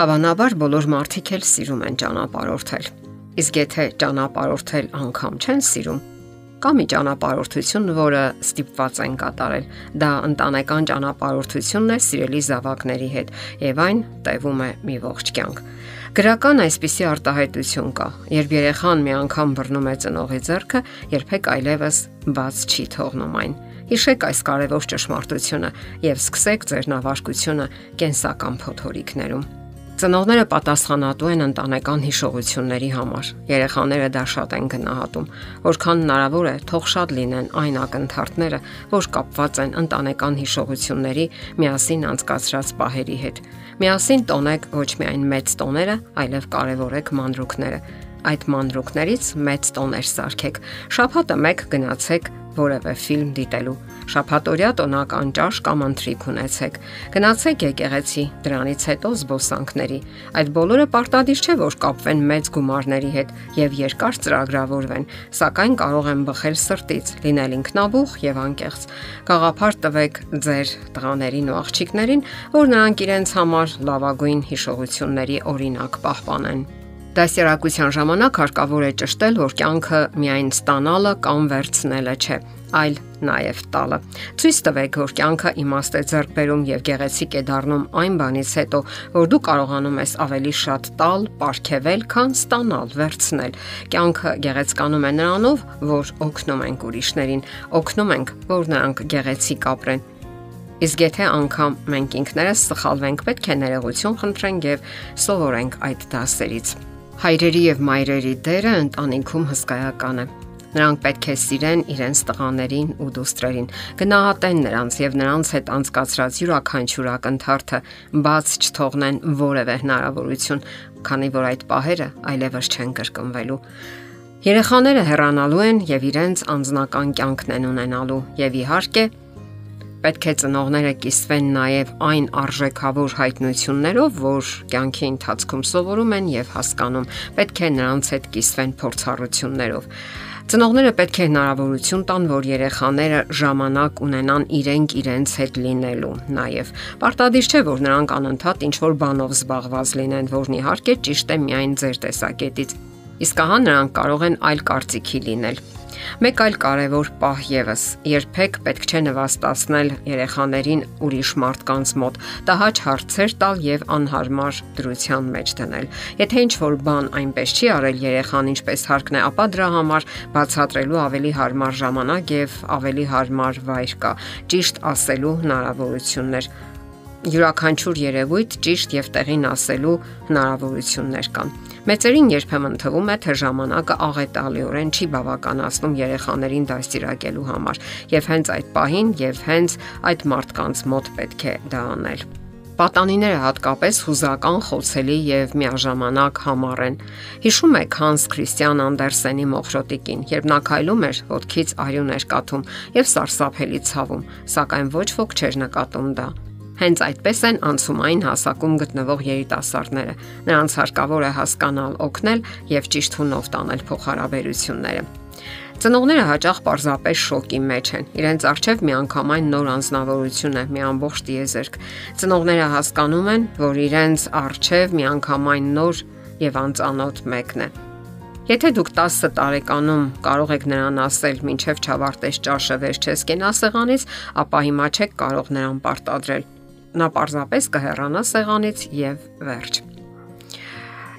Հավանաբար բոլոր մարդիկ էլ սիրում են ճանապարհորդել։ Իսկ եթե ճանապարհորդել անգամ չեն սիրում, կամ մի ճանապարհորդություն, որը ստիպված են կատարել, դա ընտանեկան ճանապարհորդությունն է սիրելի զավակների հետ, եւ այն տևում է մի ողջ կյանք։ Գրական այսպիսի արտահայտություն կա, երբ երեխան մի անգամ բռնում է ծնողի ձեռքը, երբեք այլևս բաց չի թողնում այն։ Հիշեք այս կարևոր ճշմարտությունը եւ սկսեք ձեր նավարկությունը կենսական փոթորիկներում։ Ծնողները պատասխանատու են ընտանեկան հիշողությունների համար։ Երեխաները դա շատ են գնահատում։ Որքան հնարավոր է, թող շատ լինեն այն ակնթարթները, որ կապված են ընտանեկան հիշողությունների միասին անցկացրած պահերի հետ։ Միասին տոնեք ոչ միայն մեծ տոները, այլև կարևորեք մանրուքները այդ մանրուքներից մեծ տոներ սարքեք։ Շաբաթը մեկ գնացեք որևէ ֆիլմ դիտելու։ Շաբաթօրյա տոնական ճաշ կամ ընթրիք ունեցեք։ Գնացեք եկեղեցի, դրանից հետո զբոսանքների։ Այդ բոլորը պարտադիր չէ, որ կապվեն մեծ գումարների հետ եւ երկար ծրագրավորվեն, սակայն կարող են բխել սրտից, լինել ինքնաբուխ եւ անկեղծ։ Գաղափար տվեք ձեր տղաներին ու աղջիկներին, որ նրանք իրենց համար լավագույն հիշողությունների օրինակ պահպանեն։ Դասերակցության ժամանակ հարկավոր է ճշտել, որ կյանքը միայն ստանալը կամ վերցնելը չէ, այլ նաև տալը։ Ցույց տվեք, որ կյանքը իմաստ է ձեռք բերում եւ գեղեցիկ է դառնում այն բանից հետո, որ դու կարողանում ես ավելի շատ տալ, ապարգևել, քան ստանալ, վերցնել։ Կյանքը գեղեցկանում է նրանով, որ օգնում ենք ուրիշներին, օգնում ենք, որ նրանք գեղեցիկ ապրեն Իսկ եթե անգամ մենք ինքներս սխալվենք, պետք է ներողություն խնդրենք եւ սովորենք այդ դասերից։ Հայրերի եւ մայրերի դերը ընտանիքում հսկայական է։ Նրանք պետք է սիրեն իրենց տղաներին ու դուստրերին, գնահատեն նրանց եւ նրանց հետ անցկացրած յուրաքանչյուր ակնթարթը բաց չթողնեն որևէ հնարավորություն, քանի որ այդ պահերը այլևս չեն կրկնվելու։ Երեխաները հեռանալու են եւ իրենց անձնական կյանքն են ունենալու եւ իհարկե Պետք է ծնողները կիսվեն նաև այն արժեքավոր հայտնություններով, որ կյանքի ընթացքում սովորում են եւ հասկանում։ Պետք է նրանց հետ կիսվեն փորձառություններով։ Ծնողները պետք է հնարավորություն տան, որ երեխաները ժամանակ ունենան իրենք իրենց հետ լինելու։ Նաև պարտադիր չէ, որ նրանք անընդհատ ինչ որ բանով զբաղված լինեն, որն իհարկե ճիշտ է միայն ձեր տեսակետից։ Իսկ ահա նրանք կարող են այլ կարծիքի լինել Մեկ այլ կարևոր պահ եւս՝ երբեք պետք չէ նվաստացնել երեխաներին ուրիշ մարդկանց մոտ, տահաճ հարցեր տալ եւ անհարմար դրության մեջ դնել։ Եթե ինչ որ բան այնպես չի արել երեխան ինչպես հարկն է, ապա դրա համար բացատրելու ավելի հարմար ժամանակ եւ ավելի հարմար վայր կա։ Ճիշտ ասելու հնարավորություններ յուրաքանչյուր երևույթ ճիշտ եւ տեղին ասելու հնարավորություններ կան։ Մեծերին երբեմն թվում է, թե ժամանակը աղետալիորեն չի բավականացնում երեխաներին դաստիարակելու համար, եւ հենց այդ պահին եւ հենց այդ մարդկանց մոտ պետք է դա անել։ Պատանիները հատկապես հուզական, խոցելի եւ միաժամանակ համառ են։ Հիշում եք Հանս Քրիստիան Անդերսենի մոխրոտիկին, երբ նա քայլում էր, ոտքից արյուն էր կաթում եւ սարսափելի ցավում, սակայն ոչ ոք չէր նկատում դա։ Հենց այդպես են անցումային հասակում գտնվող երիտասարդները։ Նրանց հարկավոր է հասկանալ, օգնել եւ ճիշտ հունով տանել փոխհարաբերությունները։ Ծնողները հաճախ պարզապես շոկի մեջ են։ Իրենց արժև միանգամայն նոր անznավորություն է, մի ամբողջ տիեզերք։ Ծնողները հասկանում են, որ իրենց արժև միանգամայն նոր եւ անծանոթ մեկն է։ Եթե դուք 10 տարեկանում կարող եք նրան ասել, ինչև չավարտես ճաշը վերջես կենասեղանից, ապա հիմա չեք կարող նրան պարտադրել նա պարզապես կհեռանա սեղանից եւ վերջ։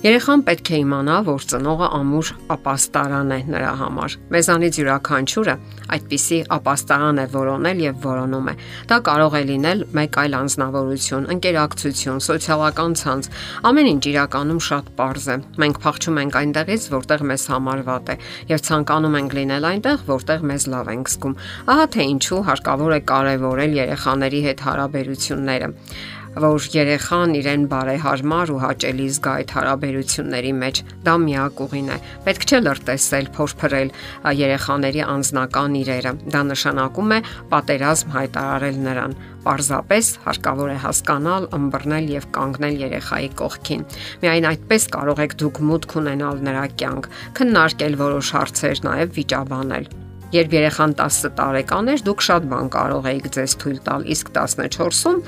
Երեխան պետք է իմանա, որ ծնողը ամուր ապաստարան է նրա համար։ Մեզանից յուրաքանչյուրը այդպիսի ապաստարան է որոնել եւ որոնում է։ Դա կարող է լինել մեկ այլ անznավորություն, ընկերակցություն, սոցիալական ցանց։ Ամեն ինչ իրականում շատ པարզ է։ Մենք փախչում ենք այնտեղից, որտեղ մեզ համար վատ է, եւ ցանկանում ենք լինել այնտեղ, որտեղ մեզ լավ ենք զգում։ Ահա թե ինչու հարկավոր է կարևորել երեխաների հետ հարաբերությունները որ երեխան իրեն բարեհարմար ու հաճելի զգա այդ հարաբերությունների մեջ, դա միակ ուղին է։ Պետք չէ լրտեսել, փորփրել երեխաների անznական իրերը։ Դա նշանակում է պատերազմ հայտարարել նրան։ Պարզապես հարկավոր է հասկանալ, ըմբռնել եւ կանգնել երեխայի կողքին։ Միայն այդպես կարող եք դուք մուտք ունենալ նրա կյանք, քննարկել որոշ հարցեր, նաեւ վիճաբանել Երբ երեխան 10 տարեկան էր, դուք շատ բան կարող եք ձեզ թույլ տալ, իսկ 14-ում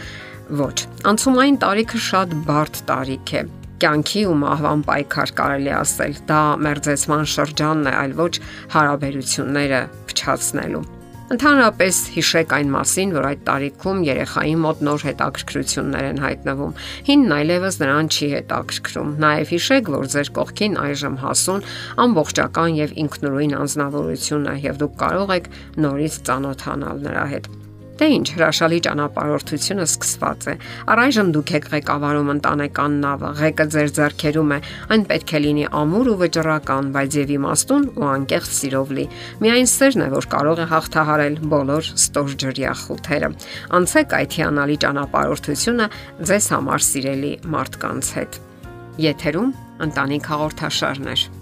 ոչ։ Անցումային տարիքը շատ բարդ տարիք է կյանքի ու մահվան պայքար կարելի ասել։ Դա մերձեցման շրջանն է, այլ ոչ հարաբերությունները փչացնելու։ Ընդհանրապես հիշեք այն մասին, որ այդ տարիքում երեխայի մոտ նոր հետաքրքրություններ են հայտնվում։ Հինն այլևս նրան չի հետաքրքրում։ Նաև հիշեք, որ ձեր կողքին այժմ հասուն ամբողջական եւ ինքնուրույն անznավորություն է եւ դուք կարող եք նորից ծանոթանալ նրա հետ։ Դե ինչ, հրաշալի ճանապարհորդությունը սկսված է։ Առայժմ դուք եք ղեկավարում ընտանեկան նավը, ղեկը ձեր ձեռքերում է։ Այն պետք է լինի ամուր ու վճռական, բայց եւ իմաստուն ու անկեղծ սիրով լի։ Միայն սերն է, որ կարող է հաղթահարել բոլոր ստորջրյա խութերը։ Անցեք այդ հիանալի ճանապարհորդությունը ձեզ համար սիրելի մարդկանց հետ։ Եթերում ընտանիք հաղորդաշարներ։